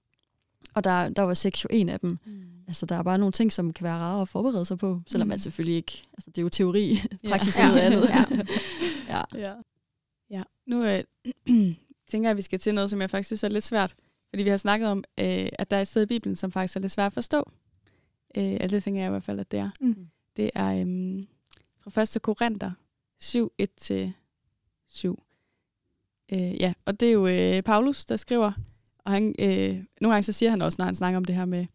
og der, der var sex jo en af dem. Mm. Altså, der er bare nogle ting, som kan være rare at forberede sig på, selvom Mm. man selvfølgelig ikke... Altså, det er jo teori, praksis Ja. noget andet. Ja. ja. Ja. ja. Nu øh, tænker jeg, at vi skal til noget, som jeg faktisk synes er lidt svært. Fordi vi har snakket om, øh, at der er et sted i Bibelen, som faktisk er lidt svært at forstå. Øh, altså det tænker jeg i hvert fald, at det er. Mm. Det er øhm, fra 1. Korinther 7, 1-7. Øh, ja, og det er jo øh, Paulus, der skriver. Og han, øh, nogle gange så siger han også, når han snakker om det her med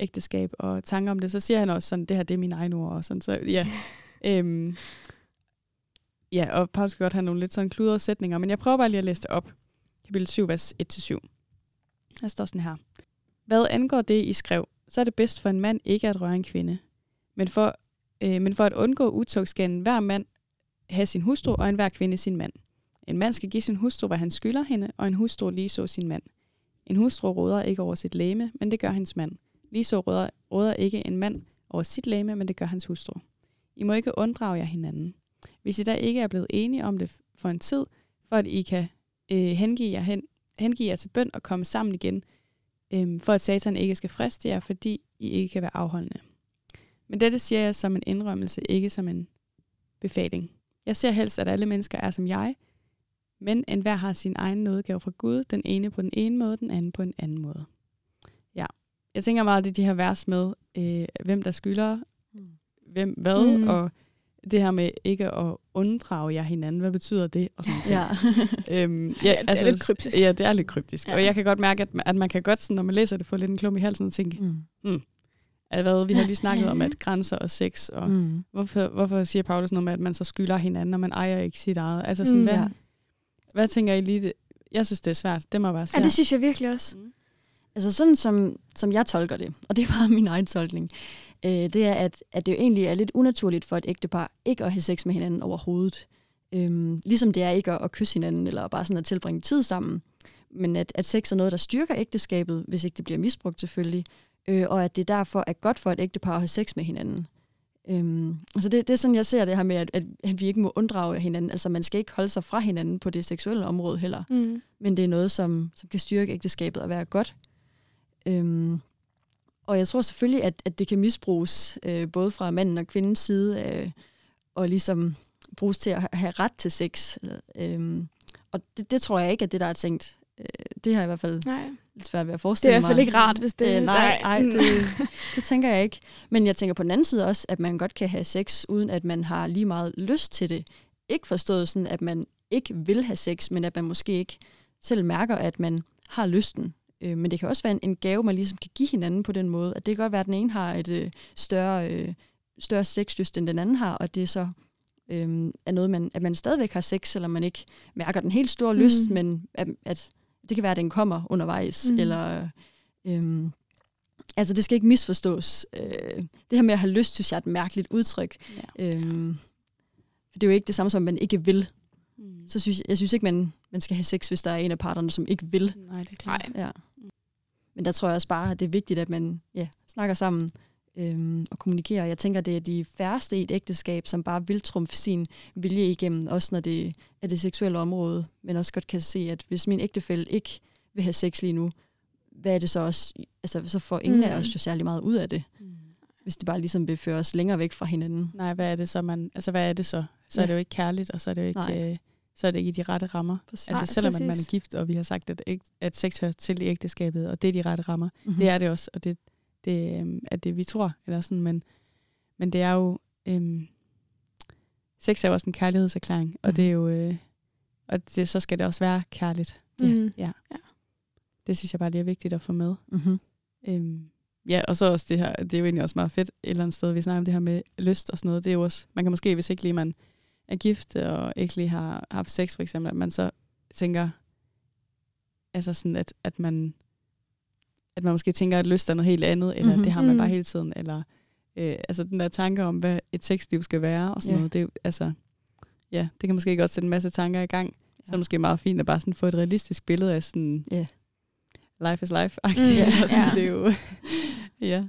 ægteskab og tanker om det, så siger han også sådan, det her det er mine egne ord. Og sådan, så ja. øhm, ja, og Paulus kan godt have nogle lidt sådan kludrede sætninger, men jeg prøver bare lige at læse det op. Kapitel 7, vers 1-7. Der står sådan her. Hvad angår det, I skrev, så er det bedst for en mand ikke at røre en kvinde. Men for, øh, men for at undgå utugt skal en hver mand have sin hustru, og en hver kvinde sin mand. En mand skal give sin hustru, hvad han skylder hende, og en hustru lige så sin mand. En hustru råder ikke over sit læme, men det gør hendes mand. Ligeså råder, råder ikke en mand over sit læme, men det gør hans hustru. I må ikke unddrage jer hinanden. Hvis I da ikke er blevet enige om det for en tid, for at I kan øh, hengive, jer hen, hengive jer til bøn og komme sammen igen, øh, for at satan ikke skal friste jer, fordi I ikke kan være afholdende. Men dette siger jeg som en indrømmelse, ikke som en befaling. Jeg ser helst, at alle mennesker er som jeg, men enhver har sin egen nådegave fra Gud, den ene på den ene måde, den anden på en anden måde. Ja, jeg tænker meget, det de her vers med, øh, hvem der skylder, Mm. hvem hvad, Mm. mm. og det her med ikke at unddrage jer hinanden, hvad betyder det? Og sådan. Ja. Øhm, ja, Ja, det er lidt kryptisk. Ja, det er lidt kryptisk. Ja. Og jeg kan godt mærke, at man, at man kan godt, sådan, når man læser det, få lidt en klum i halsen og tænke, mm. at hvad, vi har lige snakket om, at grænser og sex, og mm. Mm. hvorfor, hvorfor siger Paulus noget med, at man så skylder hinanden, og man ejer ikke sit eget? Altså sådan, Mm. mm. hvad, Ja. Hvad tænker I lige? Det? Jeg synes, det er svært. Det må jeg bare Ja, sige. det synes jeg virkelig også. Mm. Altså sådan som, som jeg tolker det, og det er bare min egen tolkning, øh, det er, at, at det jo egentlig er lidt unaturligt for et ægtepar ikke at have sex med hinanden overhovedet. Øhm, ligesom det er ikke at, at kysse hinanden, eller bare sådan at tilbringe tid sammen. Men at, at sex er noget, der styrker ægteskabet, hvis ikke det bliver misbrugt selvfølgelig. Øh, og at det derfor er godt for et ægtepar at have sex med hinanden. Øhm, altså det, det er sådan, jeg ser det her med, at, at, at vi ikke må unddrage hinanden. Altså man skal ikke holde sig fra hinanden på det seksuelle område heller Mm. men det er noget, som, som kan styrke ægteskabet og være godt. Øhm, og jeg tror selvfølgelig, at, at det kan misbruges øh, både fra manden og kvindens side, øh, og ligesom bruges til at ha- have ret til sex. Øhm, og det, det tror jeg ikke, at det der er tænkt. Øh, det har jeg i hvert fald Nej. lidt svært ved at Det forestille er i mig. hvert fald ikke rart, hvis det Øh, nej, nej, Mm. det, det tænker jeg ikke. Men jeg tænker på den anden side også, at man godt kan have sex, uden at man har lige meget lyst til det. Ikke forstået sådan, at man ikke vil have sex, men at man måske ikke selv mærker, at man har lysten. Øh, men det kan også være en, en gave, man ligesom kan give hinanden på den måde. At det kan godt være, at den ene har et øh, større, øh, større sexlyst, end den anden har, og det så øh, er noget, man, at man stadigvæk har sex, selvom man ikke mærker den helt store lyst, Mm. men at, at det kan være, at den kommer undervejs, Mm. eller... Øhm, altså, det skal ikke misforstås. Øh, det her med at have lyst, synes jeg er et mærkeligt udtryk. Ja. Øhm, for det er jo ikke det samme som, at man ikke vil. Mm. Så synes, jeg synes ikke, man, man skal have sex, hvis der er en af parterne, som ikke vil. Nej, det er klart. Ja. Men der tror jeg også bare, at det er vigtigt, at man ja, snakker sammen øhm, og kommunikerer. Jeg tænker, det er de færreste i et ægteskab, som bare vil trumfe sin vilje igennem, også når det er det seksuelle område, men også godt kan se, at hvis min ægtefælle ikke vil have sex lige nu, hvad er det så også? Altså, så får ingen mm. af os jo særlig meget ud af det, Mm. hvis det bare ligesom vil føre os længere væk fra hinanden. Nej, hvad er det så, man... Altså, hvad er det så? Så er Ja. det jo ikke kærligt, og så er det jo ikke... Nej. Øh, så er det ikke i de rette rammer. Præcis. Altså selvom at man er præcis. gift, og vi har sagt, at, æg- at sex hører til i ægteskabet, og det er de rette rammer. Mm-hmm. Det er det også, og det, det øhm, er det, vi tror. Eller sådan, men, men det er jo... Øhm, sex er jo også en kærlighedserklæring, og Mhm. det er jo... Øh, og det, så skal det også være kærligt. Mm. Det synes jeg bare lige er vigtigt at få med. Mm-hmm. Øhm, ja, og så også det her, det er jo egentlig også meget fedt et eller andet sted, vi snakker om det her med lyst og sådan noget. Det er jo også, man kan måske, hvis ikke lige man er gift og ikke lige har haft sex for eksempel, at man så tænker, altså sådan, at, at man at man måske tænker, at lyst er noget helt andet, eller Mhm. mm-hmm. det har man bare Mm. hele tiden, eller øh, altså den der tanke om, hvad et sexliv skal være, og sådan Ja. noget, det altså, ja, det kan måske godt sætte en masse tanker i gang. Så er Ja. det måske meget fint at bare sådan få et realistisk billede af sådan, Ja. life is life, mm, Mm, ja. ja. det er jo, ja.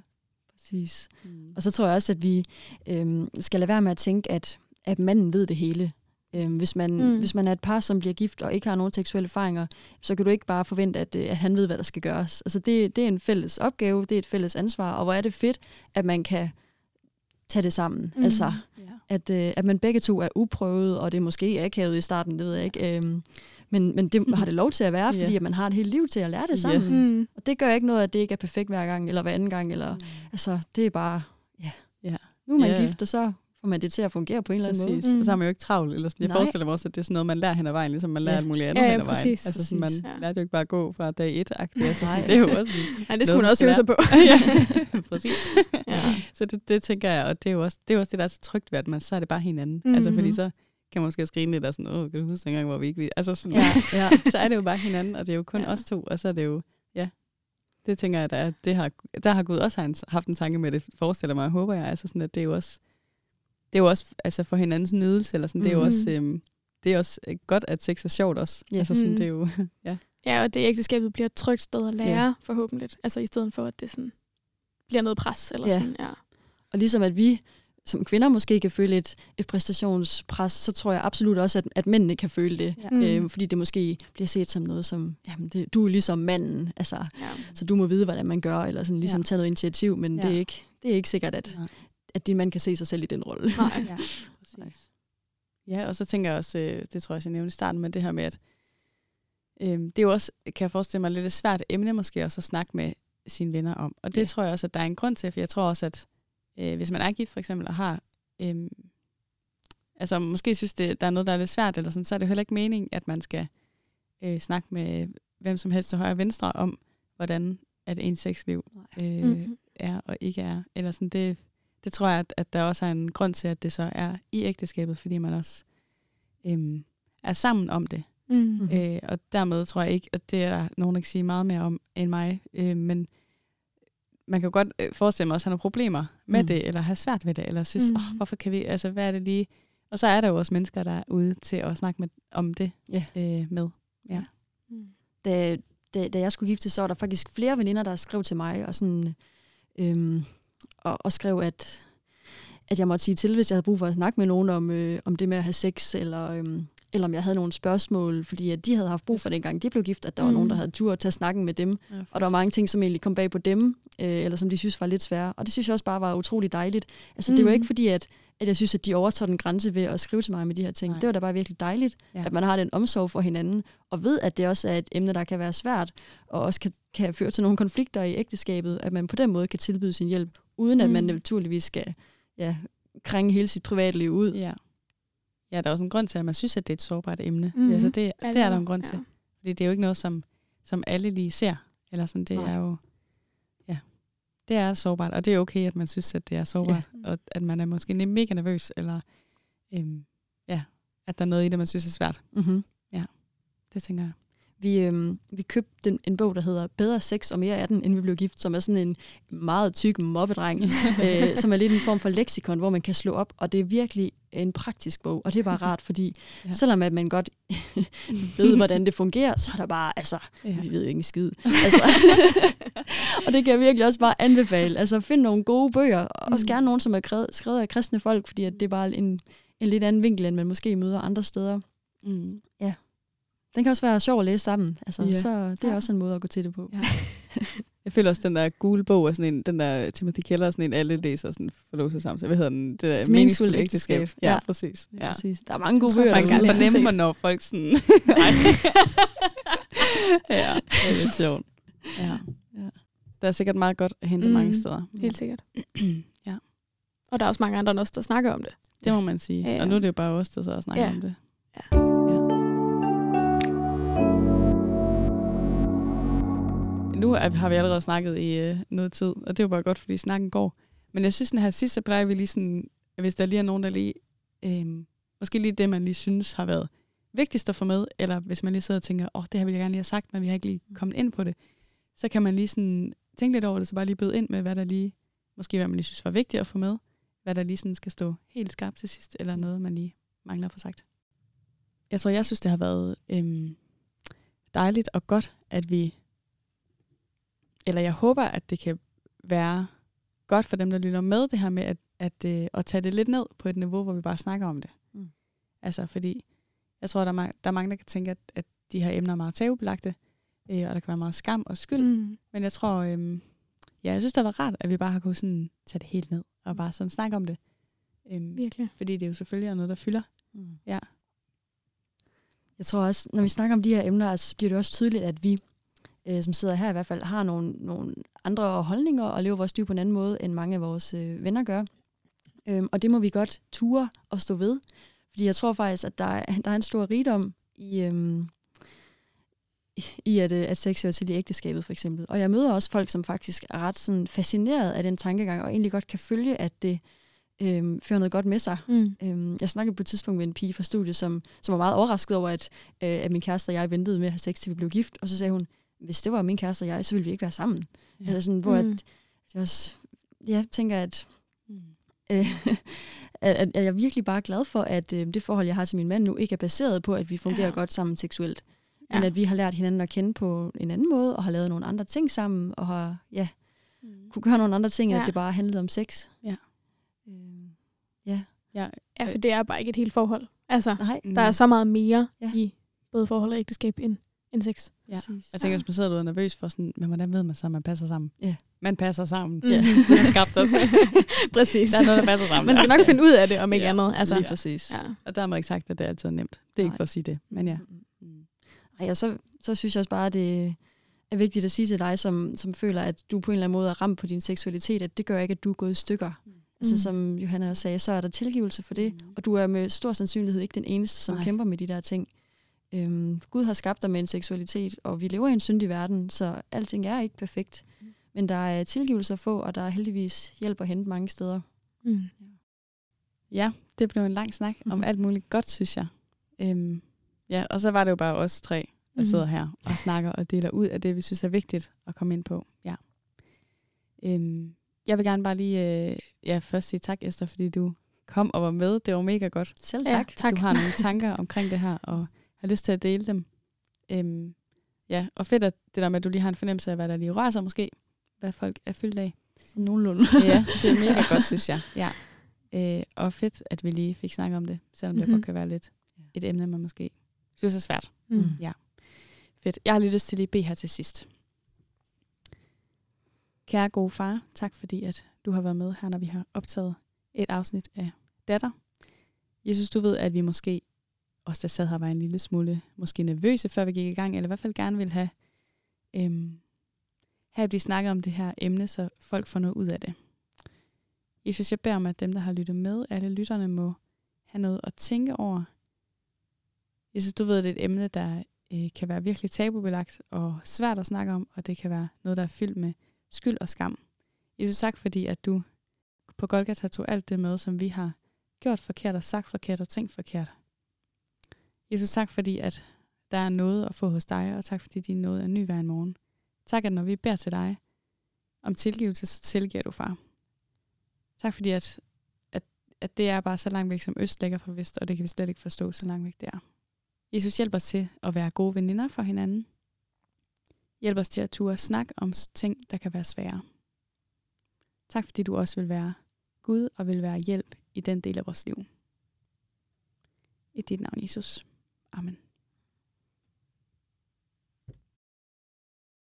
Præcis. Mm. Og så tror jeg også, at vi øhm, skal lade være med at tænke, at, at manden ved det hele. Øhm, hvis, man, Mm. mm. hvis man er et par, som bliver gift og ikke har nogen seksuelle erfaringer, så kan du ikke bare forvente, at, øh, at han ved, hvad der skal gøres. Altså det, det er en fælles opgave, det er et fælles ansvar, og hvor er det fedt, at man kan tage det sammen. Mm. Mm. Altså, Ja. at, øh, at man begge to er uprøvet, og det er måske akavet i starten, det ved jeg ikke. Øhm, men, men det har det lov til at være, fordi Ja. at man har et helt liv til at lære det sammen. Mm. Og det gør ikke noget, at det ikke er perfekt hver gang, eller hver anden gang, eller Altså, det er bare, ja. Ja. Nu er man Ja. gift, og så får man det til at fungere på en eller anden Præcis. måde. Mm. Og så har man jo ikke travlt. Eller sådan. Jeg Nej. forestiller mig også, at det er sådan noget, man lærer hen ad vejen, ligesom man lærer Ja. alt muligt andet Ja, ja, hen ad vejen. præcis. Altså, sådan, man. Ja. lærer jo ikke bare at gå fra dag et -agtigt. Altså, sådan, det er jo også Nej, det skulle man også øve sig på. ja, præcis. Ja. Så det, det tænker jeg, og det er jo også det, er jo også det der er så trygt ved, at man, så er det bare hinanden. Mhm. Altså, fordi så kan man måske også grine lidt og sådan, åh, kan du huske dengang, hvor vi ikke... vil-" Altså, sådan, Ja, ja. så er det jo bare hinanden, og det er jo kun Ja. os to, og så er det jo, ja, det tænker jeg, der, det har, der har Gud også haft en tanke med det, forestiller mig, håber jeg, altså sådan, at det er jo også, det er jo også altså for hinandens nydelse, eller sådan, det er jo Mhm. også, øhm, det er også øh, godt, at sex er sjovt også. Ja. Altså sådan, Mhm. det er jo, ja. Ja, og det ægteskabet bliver et trygt sted at lære, ja. forhåbentlig. Altså i stedet for, at det sådan bliver noget pres. Eller Ja. sådan, ja. Og ligesom at vi som kvinder måske kan føle et, et præstationspres, så tror jeg absolut også, at, at mændene kan føle det. Ja. Mm. Mm. Øh, fordi det måske bliver set som noget som, jamen det, du er ligesom manden, altså, ja. så du må vide, hvordan man gør, eller sådan ligesom Ja. tage noget initiativ, men Ja. det, er ikke, det er ikke sikkert, at, Nej. At mand kan se sig selv i den rolle. Nej. Ja, præcis. Ja, og så tænker jeg også, øh, det tror jeg, også, jeg nævnte i starten, med det her med, at øh, det er jo også, kan jeg forestille mig, lidt et svært emne måske også at snakke med sine venner om. Og det Ja. tror jeg også, at der er en grund til, for jeg tror også, at øh, hvis man er gift for eksempel og har, øh, altså måske synes, det, der er noget, der er lidt svært, eller sådan, så er det heller ikke mening, at man skal øh, snakke med hvem som helst til højre og venstre om, hvordan at ens sexliv øh, Mhm. er og ikke er. Eller sådan, det, det tror jeg, at, at der også er en grund til, at det så er i ægteskabet, fordi man også øhm, er sammen om det. Mm. Øh, og dermed tror jeg ikke, at det er nogen, der kan sige meget mere om end mig. Øh, men man kan jo godt øh, forestille mig også at have nogle problemer med Mm. det, eller have svært ved det, eller synes, Mm. oh, hvorfor kan vi, altså hvad er det lige? Og så er der jo også mennesker, der er ude til at snakke med, om det Ja. øh, med. Ja. Mm. da, da, da jeg skulle gifte, så var der faktisk flere veninder, der skrev til mig, og, sådan, øhm, og, og skrev, at, at jeg måtte sige til, hvis jeg havde brug for at snakke med nogen om, øh, om det med at have sex, eller, øhm, eller om jeg havde nogle spørgsmål, fordi at de havde haft brug for det, dengang de blev gift, at der mm. var Mm. nogen, der havde tur at tage snakken med dem, Ja, og der var mange ting, som egentlig kom bag på dem, øh, eller som de synes var lidt svære. Og det synes jeg også bare var utrolig dejligt. Altså, mm. det var ikke fordi, at, at jeg synes, at de overtrådte en grænse ved at skrive til mig med de her ting. Nej. Det var da bare virkelig dejligt, ja. at man har den omsorg for hinanden, og ved, at det også er et emne, der kan være svært, og også kan, kan føre til nogle konflikter i ægteskabet, at man på den måde kan tilbyde sin hjælp, uden at man Mm. naturligvis skal ja, krænge hele sit privatliv ud. Ja. ja, der er også en grund til, at man synes, at det er et sårbart emne. Mm. Altså, det, Ja, det er der en grund ja. til. Fordi det er jo ikke noget, som, som alle lige ser. Eller sådan, det Nej. er jo... Ja, det er sårbart. Og det er okay, at man synes, at det er sårbart. Ja. Og at man er måske mega nervøs. Eller øhm, ja, at der er noget i det, man synes er svært. Mm-hmm. Det tænker jeg. Vi, øhm, vi købte en, en bog, der hedder Bedre sex og mere af den, inden vi blev gift, som er sådan en meget tyk mobbedreng, øh, som er lidt en form for leksikon, hvor man kan slå op, og det er virkelig en praktisk bog, og det er bare rart, fordi Ja. selvom at man godt ved, hvordan det fungerer, så er der bare, altså, Ja. vi ved jo ikke en skid. Altså, og det kan jeg virkelig også bare anbefale. Altså, find nogle gode bøger, og også Mm. gerne nogle, som er skrevet af kristne folk, fordi at det er bare en, en lidt anden vinkel, end man måske møder andre steder. Mm. Den kan også være sjov at læse sammen. Altså, ja. Så det er Ja. også en måde at gå til det på. Ja. Jeg føler også, den der gule bog er sådan en, den der Timothy Keller er sådan en, alle læser sådan forlåse sammen. Så hvad hedder den? Det der Meningsfuldt meningsfuldt ægteskab. ægteskab. Ja, Ja. præcis. Ja. Præcis. Der er mange gode bøger. derude. kan fornemme, hvornår folk sådan... Ja, det er lidt sjovt. Ja. Ja. Der er sikkert meget godt at hente mm. mange steder. Helt sikkert. ja, Og der er også mange andre end os, der snakker om det. det må man sige. Ja, ja. Og nu er det jo bare os, der så snakker Ja. om det. Nu er, har vi allerede snakket i øh, noget tid, og det er jo bare godt, fordi snakken går. Men jeg synes, den her sidste, så plejer vi lige sådan, hvis der lige er nogen, der lige, øh, måske lige det, man lige synes har været vigtigst at få med, eller hvis man lige sidder og tænker, åh, oh, det har vi gerne lige have sagt, men vi har ikke lige kommet ind på det, så kan man lige sådan tænke lidt over det, så bare lige byde ind med, hvad der lige, måske hvad man lige synes var vigtigt at få med, hvad der lige sådan skal stå helt skarpt til sidst, eller noget, man lige mangler at få sagt. Jeg tror, jeg synes, det har været øhm, dejligt og godt, at vi, eller jeg håber, at det kan være godt for dem, der lytter med, det her med at, at, øh, at tage det lidt ned på et niveau, hvor vi bare snakker om det. Mm. Altså, fordi jeg tror, der er, der er mange, der kan tænke, at, at de her emner er meget tabubelagte, øh, og der kan være meget skam og skyld. Mm. Men jeg tror, øhm, ja, jeg synes, det var rart, at vi bare har kunnet sådan tage det helt ned, og bare sådan snakke om det. Øhm, Virkelig. fordi det er jo selvfølgelig er noget, der fylder. Mm. Ja. Jeg tror også, når vi snakker om de her emner, altså, så bliver det også tydeligt, at vi, øh, som sidder her i hvert fald, har nogle, nogle andre holdninger og lever vores liv på en anden måde, end mange af vores øh, venner gør. Øhm, og det må vi godt ture og stå ved. Fordi jeg tror faktisk, at der er, der er en stor rigdom i, øhm, i at, øh, at sex hører til i ægteskabet, for eksempel. Og jeg møder også folk, som faktisk er ret sådan, fascineret af den tankegang, og egentlig godt kan følge, at det øhm, fører noget godt med sig. Mm. Øhm, jeg snakkede på et tidspunkt med en pige fra studiet, som, som var meget overrasket over, at, øh, at min kæreste og jeg ventede med at have sex, til vi blev gift. Og så sagde hun, hvis det var min kæreste og jeg, så ville vi ikke være sammen. Ja. Eller sådan, hvor Mm. mm. at, jeg også ja, tænker, at, Mm. øh, at, at jeg er virkelig bare glad for, at øh, det forhold, jeg har til min mand nu, ikke er baseret på, at vi fungerer Ja. godt sammen seksuelt. Men Ja. at vi har lært hinanden at kende på en anden måde, og har lavet nogle andre ting sammen, og har ja, Mm. kunne gøre nogle andre ting, ja. Ja. at det bare handlede om sex. Ja. Øh, ja. Ja, Ja, for det er bare ikke et helt forhold. Altså, Nej, der er så meget mere ja. i både forhold og ægteskab end, end sex. Ja. præcis. Jeg tænker, hvis man sidder derude og er nervøs for sådan, men hvordan ved man så, at man passer sammen? Ja. Man passer sammen. Mm. Ja. Vi har skabt os. Præcis. Der er noget, der passer sammen. Man skal nok finde ud af det, om ikke Ja. andet. Altså, Lige præcis. ja. Og dermed ikke sagt, at det er altid nemt. Det er ikke Nej. for at sige det, men ja. Mm. Ej, og så, så synes jeg også bare, at det er vigtigt at sige til dig, som, som føler, at du på en eller anden måde er ramt på din seksualitet, at det gør ikke, at du er gået i stykker. Mm. Altså Mm. som Johanna også sagde, så er der tilgivelse for det, Mm. og du er med stor sandsynlighed ikke den eneste, som Nej. Nej. kæmper med de der ting. Øhm, Gud har skabt dig med en seksualitet, og vi lever i en syndig verden, så alting er ikke perfekt. Mm. Men der er tilgivelse at få, og der er heldigvis hjælp at hente mange steder. Mm. Ja, det blev en lang snak om Mhm. alt muligt godt, synes jeg. Øhm, ja, og så var det jo bare os tre, der Mhm. sidder her og snakker og deler ud af det, vi synes er vigtigt at komme ind på. Ja. Øhm, jeg vil gerne bare lige øh, ja, først sige tak, Esther, fordi du kom og var med. Det var mega godt. Selv Ja, tak. tak. Du har nogle tanker omkring det her, og har lyst til at dele dem. Øhm, ja, og fedt, at det der med, at du lige har en fornemmelse af, hvad der lige rører sig måske. Hvad folk er fyldt af. Sådan nogenlunde. Ja, det er mega godt, synes jeg. Ja. Øh, og fedt, at vi lige fik snakket om det, selvom det Mhm. godt kan være lidt et emne, man måske synes er svært. Mm. Fedt. Jeg har lige lyst til lige at bede her til sidst. Kære gode far, tak fordi at du har været med her, når vi har optaget et afsnit af Datter. Jesus, du ved, at vi måske, os der sad her, var en lille smule måske nervøse, før vi gik i gang, eller i hvert fald gerne vil have, øhm, have at vi snakker om det her emne, så folk får noget ud af det. Jesus, jeg beder om, at dem, der har lyttet med, alle lytterne må have noget at tænke over. Jesus, du ved, at det er et emne, der øh, kan være virkelig tabubelagt og svært at snakke om, og det kan være noget, der er fyldt med skyld og skam. Jesus, tak fordi, at du på Golgata tog alt det med, som vi har gjort forkert og sagt forkert og tænkt forkert. Jesus, tak fordi, at der er noget at få hos dig, og tak fordi din noget er ny hver en morgen. Tak, at når vi beder til dig om tilgivelse, så tilgiver du, far. Tak fordi, at, at, at det er bare så langt væk, som øst ligger fra vest, og det kan vi slet ikke forstå, så langt væk det er. Jesus, hjælp os til at være gode veninder for hinanden. Hjælp os til at ture snakke om ting, der kan være svære. Tak fordi du også vil være Gud og vil være hjælp i den del af vores liv. I dit navn, Jesus. Amen.